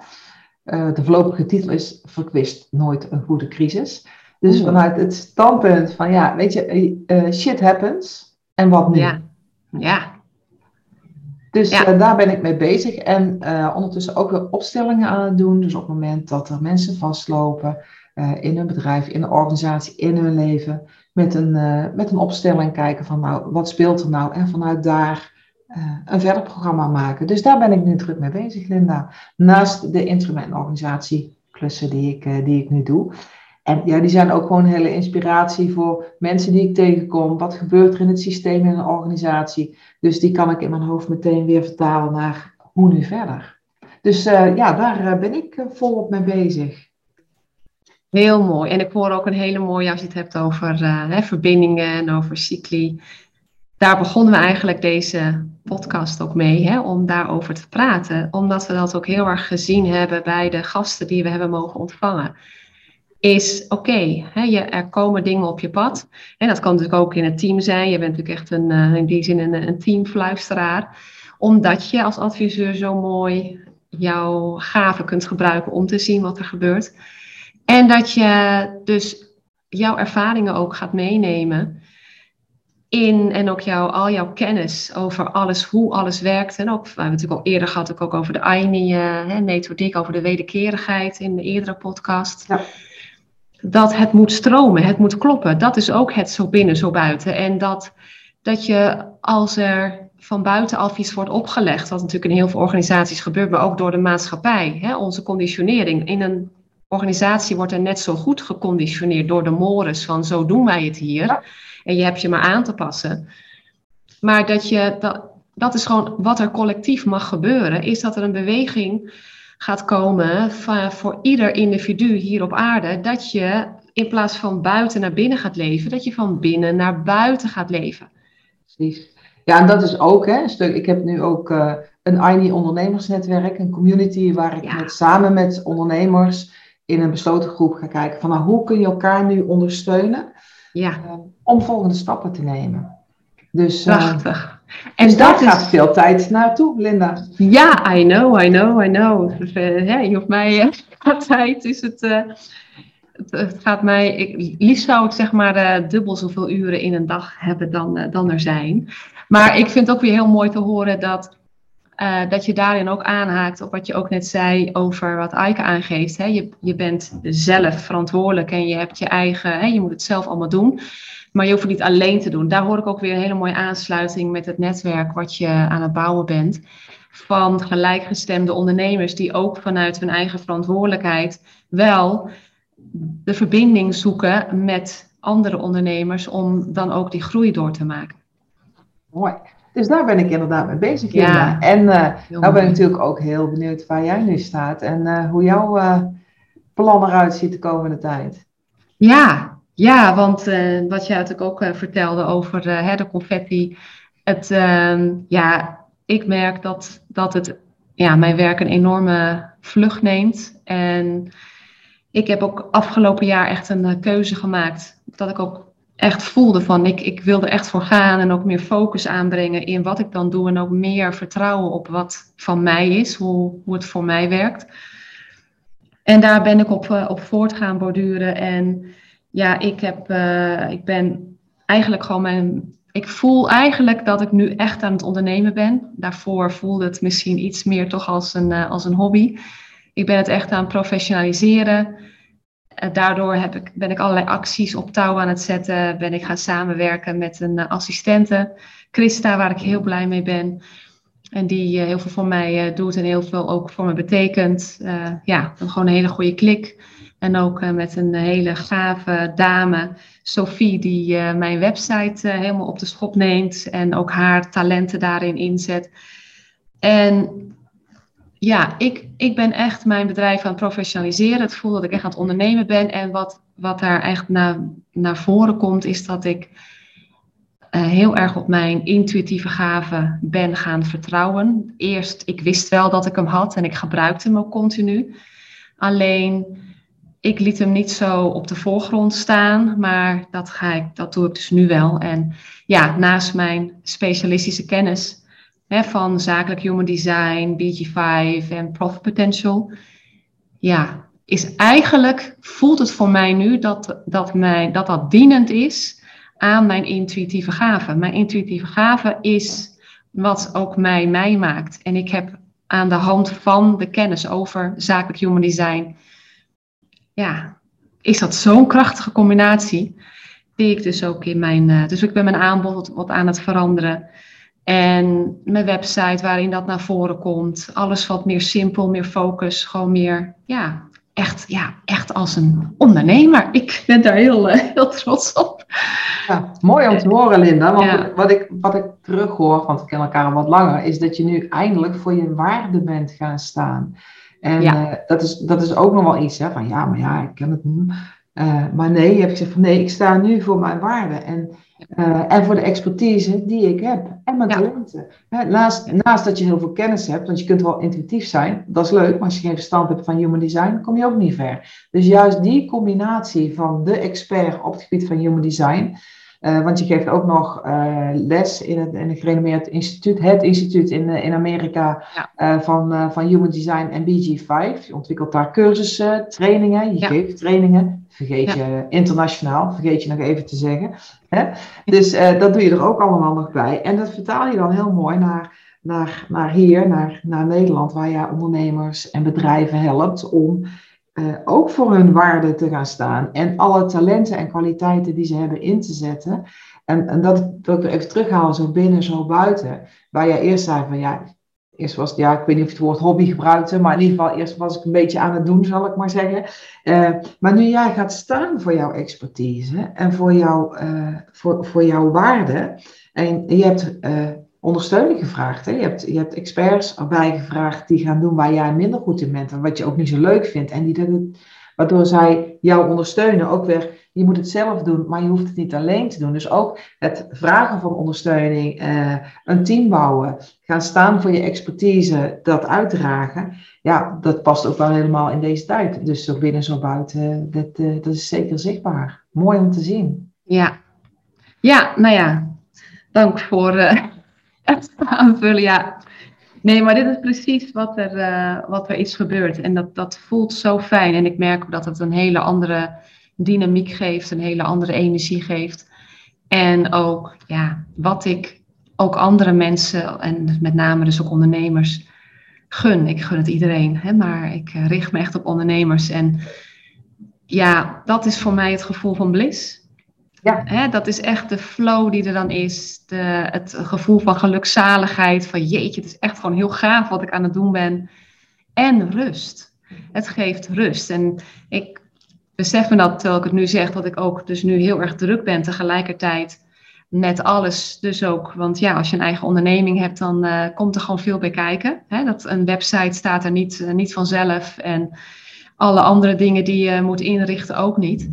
De voorlopige titel is Verkwist nooit een goede crisis. Dus vanuit het standpunt van ja, weet je, shit happens en wat nu? Ja, ja dus eh, daar ben ik mee bezig. En ondertussen ook weer opstellingen aan het doen. Dus op het moment dat er mensen vastlopen in hun bedrijf, in een organisatie, in hun leven. Met een, met een opstelling kijken van nou, wat speelt er nou? En vanuit daar een verder programma maken. Dus daar ben ik nu druk mee bezig, Linda. Naast de instrumentenorganisatie klussen die ik, die ik nu doe. En ja, die zijn ook gewoon een hele inspiratie voor mensen die ik tegenkom. Wat gebeurt er in het systeem in een organisatie? Dus die kan ik in mijn hoofd meteen weer vertalen naar hoe nu verder. Dus uh, ja, daar ben ik volop mee bezig. Heel mooi. En ik hoor ook een hele mooie als je het hebt over hè, verbindingen en over cycli. Daar begonnen we eigenlijk deze podcast ook mee, hè, om daarover te praten. Omdat we dat ook heel erg gezien hebben bij de gasten die we hebben mogen ontvangen is oké, er komen dingen op je pad. En dat kan natuurlijk ook in het team zijn. Je bent natuurlijk echt een, uh, in die zin een, een teamfluisteraar. Omdat je als adviseur zo mooi jouw gaven kunt gebruiken om te zien wat er gebeurt. En dat je dus jouw ervaringen ook gaat meenemen in en ook jouw, al jouw kennis over alles, hoe alles werkt. En ook, we hebben natuurlijk al eerder gehad ook over de AINI-methodiek, over de wederkerigheid in de eerdere podcast. Ja dat het moet stromen, het moet kloppen. Dat is ook het zo binnen, zo buiten. En dat, dat je als er van buitenaf iets wordt opgelegd, wat natuurlijk in heel veel organisaties gebeurt, maar ook door de maatschappij, hè, onze conditionering. In een organisatie wordt er net zo goed geconditioneerd door de mores van zo doen wij het hier. En je hebt je maar aan te passen. Maar dat je, dat, dat is gewoon wat er collectief mag gebeuren, is dat er een beweging gaat komen van, voor ieder individu hier op aarde, dat je in plaats van buiten naar binnen gaat leven, dat je van binnen naar buiten gaat leven. Precies. Ja, en dat is ook hè, een stuk. Ik heb nu ook uh, een INI ondernemersnetwerk, een community waar ik met, samen met ondernemers in een besloten groep ga kijken van nou, hoe kun je elkaar nu ondersteunen ja. Uh, om volgende stappen te nemen. Dus, uh, Prachtig. En dus daar gaat veel tijd naartoe, Linda. Ja, I know, I know, I know. Dus, uh, je hoeft mij uh, tijd is het, uh, het, het, gaat mij. Ik, liefst zou ik zeg maar dubbel zoveel uren in een dag hebben dan, dan er zijn. Maar ik vind het ook weer heel mooi te horen dat, dat je daarin ook aanhaakt op wat je ook net zei over wat Aike aangeeft. Hè? Je, je bent zelf verantwoordelijk en je hebt je eigen, hè, je moet het zelf allemaal doen. Maar je hoeft het niet alleen te doen. Daar hoor ik ook weer een hele mooie aansluiting met het netwerk wat je aan het bouwen bent. Van gelijkgestemde ondernemers die ook vanuit hun eigen verantwoordelijkheid wel de verbinding zoeken met andere ondernemers om dan ook die groei door te maken. Mooi. Dus daar ben ik inderdaad mee bezig. Ja, en uh, nou ben ik natuurlijk ook heel benieuwd waar jij nu staat en uh, hoe jouw uh, plan eruit ziet de komende tijd. Ja, ja, want wat jij natuurlijk ook vertelde over uh, de confetti. Het, ehm, ja, ik merk dat, dat het ja, mijn werk een enorme vlucht neemt. En ik heb ook afgelopen jaar echt een keuze gemaakt. Dat ik ook echt voelde van ik, ik wil er echt voor gaan en ook meer focus aanbrengen in wat ik dan doe. En ook meer vertrouwen op wat van mij is, hoe, hoe het voor mij werkt. En daar ben ik op, op voort gaan borduren. En ja, ik, heb, uh, ik ben eigenlijk gewoon mijn. Ik voel eigenlijk dat ik nu echt aan het ondernemen ben. Daarvoor voelde het misschien iets meer toch als een, uh, als een hobby. Ik ben het echt aan het professionaliseren. Daardoor heb ik, ben ik allerlei acties op touw aan het zetten. Ben ik gaan samenwerken met een assistente, Christa, waar ik heel blij mee ben. En die heel veel voor mij doet en heel veel ook voor me betekent. ja, gewoon een hele goede klik. En ook met een hele gave dame, Sophie, die mijn website helemaal op de schop neemt. En ook haar talenten daarin inzet. En ja, ik, ik ben echt mijn bedrijf aan het professionaliseren. Het voel dat ik echt aan het ondernemen ben. En wat, wat daar echt naar, naar voren komt, is dat ik uh, heel erg op mijn intuïtieve gaven ben gaan vertrouwen. Eerst, ik wist wel dat ik hem had en ik gebruikte hem ook continu. Alleen, ik liet hem niet zo op de voorgrond staan, maar dat, ga ik, dat doe ik dus nu wel. En ja, naast mijn specialistische kennis van zakelijk human design, BG5 en profit potential. Ja, is eigenlijk, voelt het voor mij nu dat dat, mij, dat, dat dienend is aan mijn intuïtieve gave. Mijn intuïtieve gave is wat ook mij mij maakt. En ik heb aan de hand van de kennis over zakelijk human design, ja, is dat zo'n krachtige combinatie. Die ik dus ook in mijn, uh, dus ik ben mijn aanbod wat aan het veranderen. En mijn website waarin dat naar voren komt. Alles wat meer simpel, meer focus. Gewoon meer, ja, echt, ja, echt als een ondernemer. Ik ben daar heel, eh, heel trots op. Ja, mooi om te horen, Linda. Want wat, ik, wat ik terughoor, want we kennen elkaar al wat langer, is dat je nu eindelijk voor je waarde bent gaan staan. En uh, dat, is, dat is ook nog wel iets, hè, van ja, maar ja, ik ken het niet. Uh, maar nee, je hebt gezegd van nee, ik sta nu voor mijn waarde. En uh, en voor de expertise die ik heb en mijn talenten. naast, naast dat je heel veel kennis hebt, want je kunt wel intuïtief zijn, dat is leuk, maar als je geen verstand hebt van human design, kom je ook niet ver. Dus juist die combinatie van de expert op het gebied van human design, uh, want je geeft ook nog uh, les in het, in het gerenommeerd instituut, het instituut in, in Amerika ja. van, van Human Design en BG5. Je ontwikkelt daar cursussen, trainingen, je ja. geeft trainingen. Vergeet je internationaal, vergeet je nog even te zeggen. Hè? Dus uh, dat doe je er ook allemaal nog bij. En dat vertaal je dan heel mooi naar, naar, naar hier, naar, naar Nederland, waar je ondernemers en bedrijven helpt om uh, ook voor hun waarde te gaan staan. En alle talenten en kwaliteiten die ze hebben in te zetten. En, en dat wil ik even terughalen, zo binnen, zo buiten. Waar jij eerst zei van ja, Eerst was ja, ik weet niet of het woord hobby gebruikte, maar in ieder geval, eerst was ik een beetje aan het doen, zal ik maar zeggen. Uh, maar nu jij gaat staan voor jouw expertise en voor, jou, uh, voor, voor jouw waarde, en je hebt uh, ondersteuning gevraagd, hè? Je, hebt, je hebt experts erbij gevraagd die gaan doen waar jij minder goed in bent en wat je ook niet zo leuk vindt. En die dat waardoor zij jou ondersteunen, ook weer je moet het zelf doen, maar je hoeft het niet alleen te doen. Dus ook het vragen van ondersteuning, uh, een team bouwen, gaan staan voor je expertise, dat uitdragen. Ja, dat past ook wel helemaal in deze tijd. Dus zo binnen, zo buiten, dat, uh, dat is zeker zichtbaar. Mooi om te zien. Ja, ja nou ja, dank voor uh, het aanvullen. Ja. Nee, maar dit is precies wat er, wat er is gebeurd. En dat, dat voelt zo fijn. En ik merk dat het een hele andere dynamiek geeft, een hele andere energie geeft. En ook ja, wat ik ook andere mensen, en met name dus ook ondernemers, gun. Ik gun het iedereen, hè, maar ik eh, richt me echt op ondernemers. En ja, dat is voor mij het gevoel van bliss. Ja. Hè, dat is echt de flow die er dan is. De, het gevoel van gelukzaligheid. Van jeetje, het is echt gewoon heel gaaf wat ik aan het doen ben. En rust. Het geeft rust. En ik besef me dat terwijl ik het nu zeg, dat ik ook dus nu heel erg druk ben tegelijkertijd met alles dus ook. Want ja, als je een eigen onderneming hebt, dan uh, komt er gewoon veel bij kijken. Hè? Dat een website staat er niet, uh, niet vanzelf en alle andere dingen die je moet inrichten ook niet.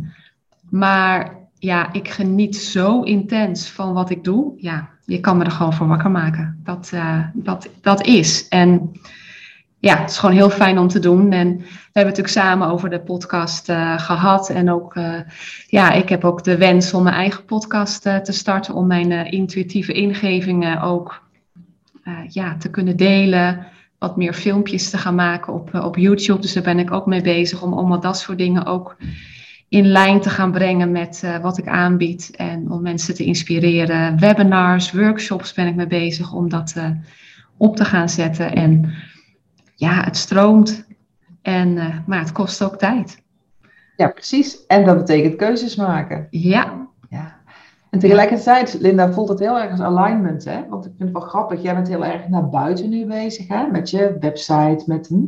Maar ja, ik geniet zo intens van wat ik doe. Ja, je kan me er gewoon voor wakker maken. Dat, uh, dat, dat is. En ja, het is gewoon heel fijn om te doen. En we hebben natuurlijk samen over de podcast uh, gehad. En ook, uh, ja, ik heb ook de wens om mijn eigen podcast te starten. Om mijn intuïtieve ingevingen ook ja, te kunnen delen. Wat meer filmpjes te gaan maken op, op YouTube. Dus daar ben ik ook mee bezig. Om, om dat soort dingen ook in lijn te gaan brengen met wat ik aanbied. En om mensen te inspireren. Webinars, workshops ben ik mee bezig om dat op te gaan zetten. En ja, het stroomt. En, uh, maar het kost ook tijd. Ja, precies. En dat betekent keuzes maken. Ja. ja. En tegelijkertijd, Linda, voelt het heel erg als alignment. Hè? Want ik vind het wel grappig, jij bent heel erg naar buiten nu bezig. Hè? Met je website, met... Hm.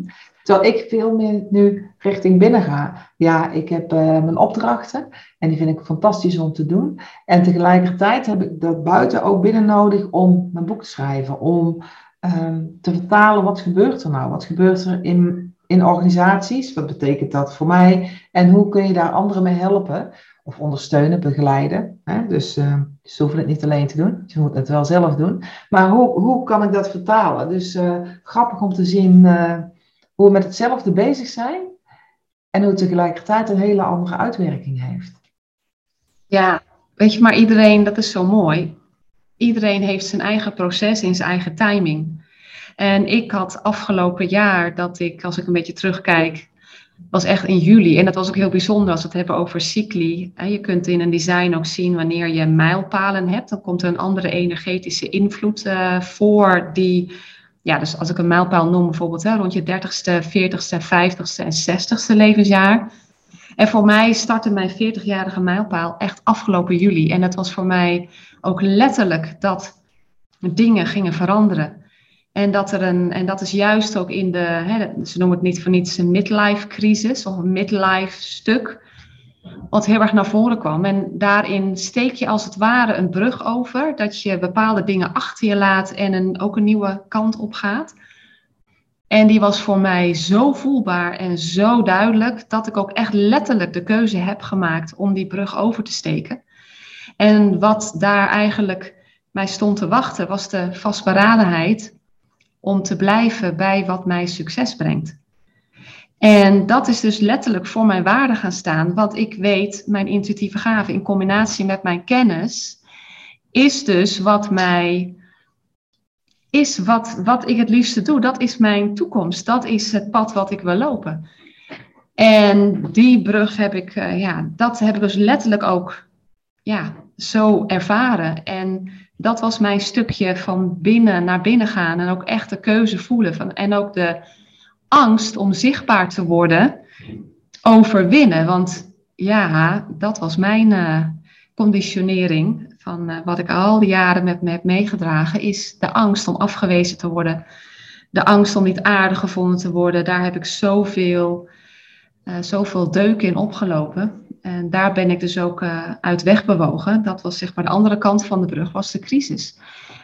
Terwijl ik veel meer nu richting binnen ga. Ja, ik heb uh, mijn opdrachten en die vind ik fantastisch om te doen. En tegelijkertijd heb ik dat buiten ook binnen nodig om mijn boek te schrijven. Om um, te vertalen wat gebeurt er nou? Wat gebeurt er in, in organisaties? Wat betekent dat voor mij? En hoe kun je daar anderen mee helpen? Of ondersteunen, begeleiden. Hè? Dus uh, ze hoeven het niet alleen te doen. Ze moeten het wel zelf doen. Maar hoe, hoe kan ik dat vertalen? Dus uh, grappig om te zien hoe we met hetzelfde bezig zijn en hoe het tegelijkertijd een hele andere uitwerking heeft. Ja, weet je, maar iedereen, dat is zo mooi. Iedereen heeft zijn eigen proces in zijn eigen timing. En ik had afgelopen jaar dat ik, als ik een beetje terugkijk, was echt in juli. En dat was ook heel bijzonder als we het hebben over cycli. Je kunt in een design ook zien wanneer je mijlpalen hebt. Dan komt er een andere energetische invloed uh, voor die ja, dus als ik een mijlpaal noem, bijvoorbeeld rond je 30ste, 40ste, 50ste en 60ste levensjaar. En voor mij startte mijn 40-jarige mijlpaal echt afgelopen juli. En dat was voor mij ook letterlijk dat dingen gingen veranderen. En dat, er een, en dat is juist ook in de, hè, ze noemen het niet voor niets een midlife crisis of een midlife stuk wat heel erg naar voren kwam. En daarin steek je als het ware een brug over, dat je bepaalde dingen achter je laat en een, ook een nieuwe kant op gaat. En die was voor mij zo voelbaar en zo duidelijk dat ik ook echt letterlijk de keuze heb gemaakt om die brug over te steken. En wat daar eigenlijk mij stond te wachten, was de vastberadenheid om te blijven bij wat mij succes brengt. En dat is dus letterlijk voor mijn waarde gaan staan. Wat ik weet, mijn intuïtieve gave in combinatie met mijn kennis, is dus wat mij. Is wat, wat ik het liefste doe. Dat is mijn toekomst. Dat is het pad wat ik wil lopen. En die brug heb ik, uh, ja, dat heb ik dus letterlijk ook ja, zo ervaren. En dat was mijn stukje van binnen naar binnen gaan en ook echt de keuze voelen. Van, en ook de, angst om zichtbaar te worden overwinnen. Want ja, dat was mijn uh, conditionering van uh, wat ik al die jaren met me heb meegedragen, is de angst om afgewezen te worden. De angst om niet aardig gevonden te worden. Daar heb ik zoveel, uh, zoveel deuk in opgelopen. En daar ben ik dus ook uit wegbewogen. Dat was zeg maar de andere kant van de brug, was de crisis.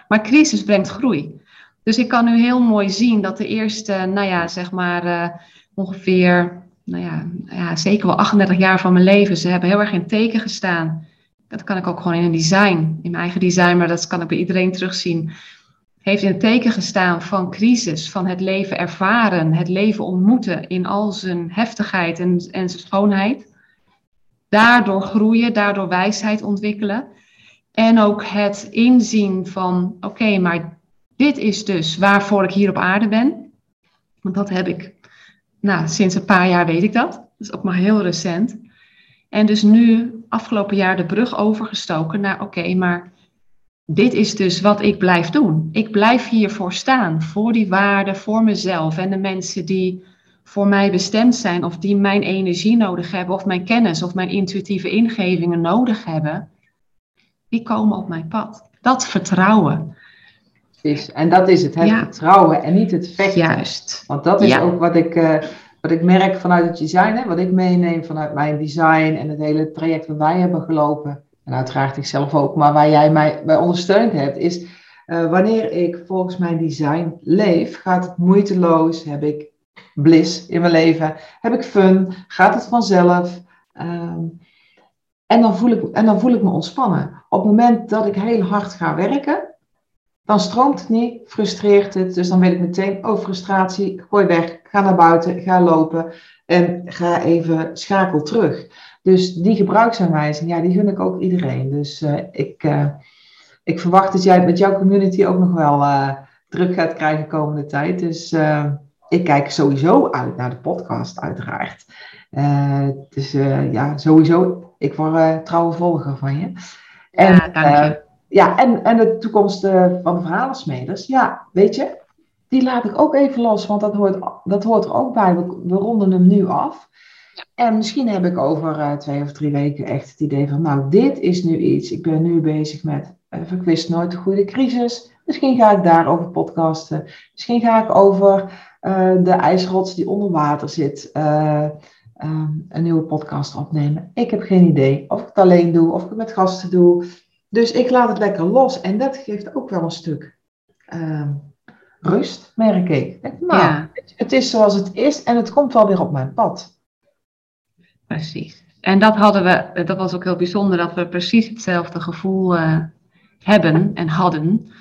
Maar crisis brengt groei. Dus ik kan nu heel mooi zien dat de eerste, nou ja, zeg maar uh, ongeveer, nou ja, ja, zeker wel 38 jaar van mijn leven, ze hebben heel erg in teken gestaan. Dat kan ik ook gewoon in een design, in mijn eigen design, maar dat kan ik bij iedereen terugzien. Heeft in teken gestaan van crisis, van het leven ervaren, het leven ontmoeten in al zijn heftigheid en, en schoonheid. Daardoor groeien, daardoor wijsheid ontwikkelen. En ook het inzien van, oké, maar dit is dus waarvoor ik hier op aarde ben. Want dat heb ik, nou, sinds een paar jaar weet ik dat. Dat is ook maar heel recent. En dus nu, afgelopen jaar, de brug overgestoken naar, oké, maar dit is dus wat ik blijf doen. Ik blijf hiervoor staan, voor die waarden, voor mezelf en de mensen die voor mij bestemd zijn of die mijn energie nodig hebben of mijn kennis of mijn intuïtieve ingevingen nodig hebben, die komen op mijn pad. Dat vertrouwen. Is. En dat is het, het vertrouwen en niet het vechten. Juist. Want dat is ook wat ik, uh, wat ik merk vanuit het design, hè, wat ik meeneem vanuit mijn design en het hele traject dat wij hebben gelopen. En uiteraard ik zelf ook, maar waar jij mij bij ondersteund hebt, is uh, wanneer ik volgens mijn design leef, gaat het moeiteloos, heb ik bliss in mijn leven, heb ik fun, gaat het vanzelf. Um, en, dan voel ik, en dan voel ik me ontspannen. Op het moment dat ik heel hard ga werken, dan stroomt het niet, frustreert het. Dus dan weet ik meteen, oh frustratie, gooi weg, ga naar buiten, ga lopen en ga even schakel terug. Dus die gebruiksaanwijzing, ja, die gun ik ook iedereen. Dus uh, ik, uh, ik verwacht dat jij met jouw community ook nog wel uh, druk gaat krijgen komende tijd. Dus ik kijk sowieso uit naar de podcast, uiteraard. dus ja, sowieso, ik word trouwe volger van je. En, ja, dank je ja, en, en de toekomst uh, van de verhalensmeders, ja, weet je, die laat ik ook even los, want dat hoort, dat hoort er ook bij. We, ronden hem nu af. En misschien heb ik over twee of drie weken echt het idee van, nou, dit is nu iets. Ik ben nu bezig met uh, Verkwist nooit de goede crisis. Misschien ga ik daarover podcasten. Misschien ga ik over de ijsrots die onder water zit. een nieuwe podcast opnemen. Ik heb geen idee of ik het alleen doe of ik het met gasten doe. Dus ik laat het lekker los en dat geeft ook wel een stuk uh, rust, merk ik. Nou, ja. het, is zoals het is en het komt wel weer op mijn pad. Precies. En dat hadden we, dat was ook heel bijzonder, dat we precies hetzelfde gevoel uh, hebben en hadden.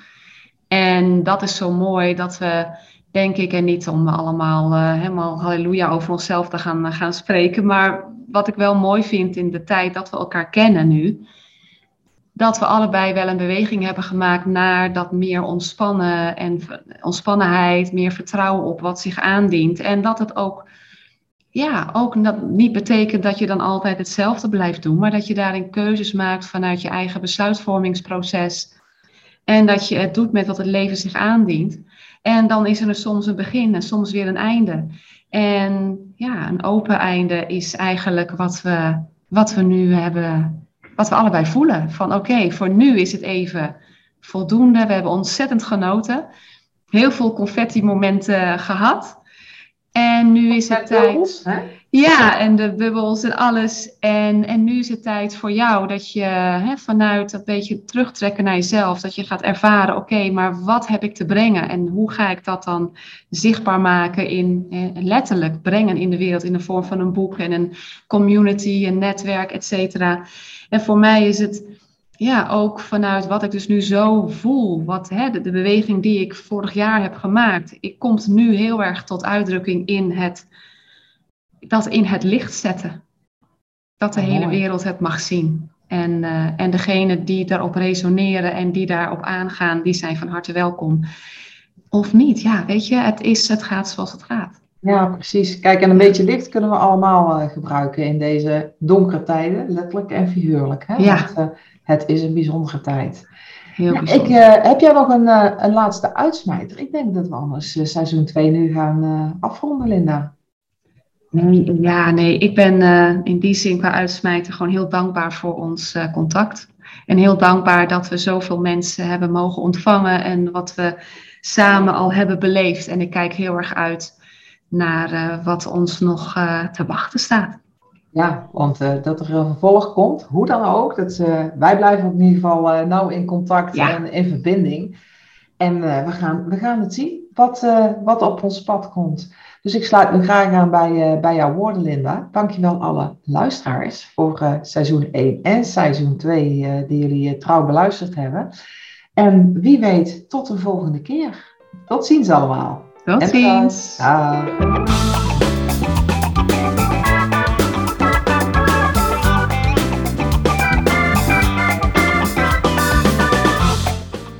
En dat is zo mooi dat we, denk ik, en niet om allemaal uh, helemaal halleluja over onszelf te gaan, gaan spreken, maar wat ik wel mooi vind in de tijd dat we elkaar kennen nu, dat we allebei wel een beweging hebben gemaakt naar dat meer ontspannen en ontspannenheid, meer vertrouwen op wat zich aandient. En dat het ook, ja, ook dat niet betekent dat je dan altijd hetzelfde blijft doen, maar dat je daarin keuzes maakt vanuit je eigen besluitvormingsproces. En dat je het doet met wat het leven zich aandient. En dan is er soms een begin en soms weer een einde. En ja, een open einde is eigenlijk wat we, wat we nu hebben wat we allebei voelen. Van oké, voor nu is het even voldoende. We hebben ontzettend genoten. Heel veel confetti momenten gehad. En nu is het tijd. Hè? Ja, en de bubbels en alles. En, en nu is het tijd voor jou dat je hè, vanuit dat beetje terugtrekken naar jezelf, dat je gaat ervaren, oké, maar wat heb ik te brengen? En hoe ga ik dat dan zichtbaar maken in, letterlijk brengen in de wereld in de vorm van een boek en een community, een netwerk, et cetera. En voor mij is het ja, ook vanuit wat ik dus nu zo voel, wat, hè, de, de, beweging die ik vorig jaar heb gemaakt, ik komt nu heel erg tot uitdrukking in het, dat in het licht zetten. Dat de hele wereld het mag zien. En, uh, en degenen die daarop resoneren en die daarop aangaan, die zijn van harte welkom. Of niet, ja, weet je, het, is, het gaat zoals het gaat. Ja, precies. Kijk, en een beetje licht kunnen we allemaal uh, gebruiken in deze donkere tijden, letterlijk en figuurlijk. Hè? Ja. Want, uh, het is een bijzondere tijd. Heel ja, bijzonder. Ik, heb jij nog een, een laatste uitsmijter? Ik denk dat we anders seizoen 2 nu gaan afronden, Linda. Nee, ja, nee, ik ben in die zin qua uitsmijter gewoon heel dankbaar voor ons contact. En heel dankbaar dat we zoveel mensen hebben mogen ontvangen en wat we samen al hebben beleefd. En ik kijk heel erg uit naar uh, wat ons nog te wachten staat. Ja, want dat er een vervolg komt, hoe dan ook. Dat, wij blijven in ieder geval nauw in contact ja. en in verbinding. En we, gaan, we gaan het zien wat, wat op ons pad komt. Dus ik sluit me graag aan bij, bij jouw woorden, Linda. Dankjewel alle luisteraars voor seizoen 1 en seizoen 2 die jullie trouw beluisterd hebben. En wie weet, tot de volgende keer. Tot ziens allemaal. Tot ziens.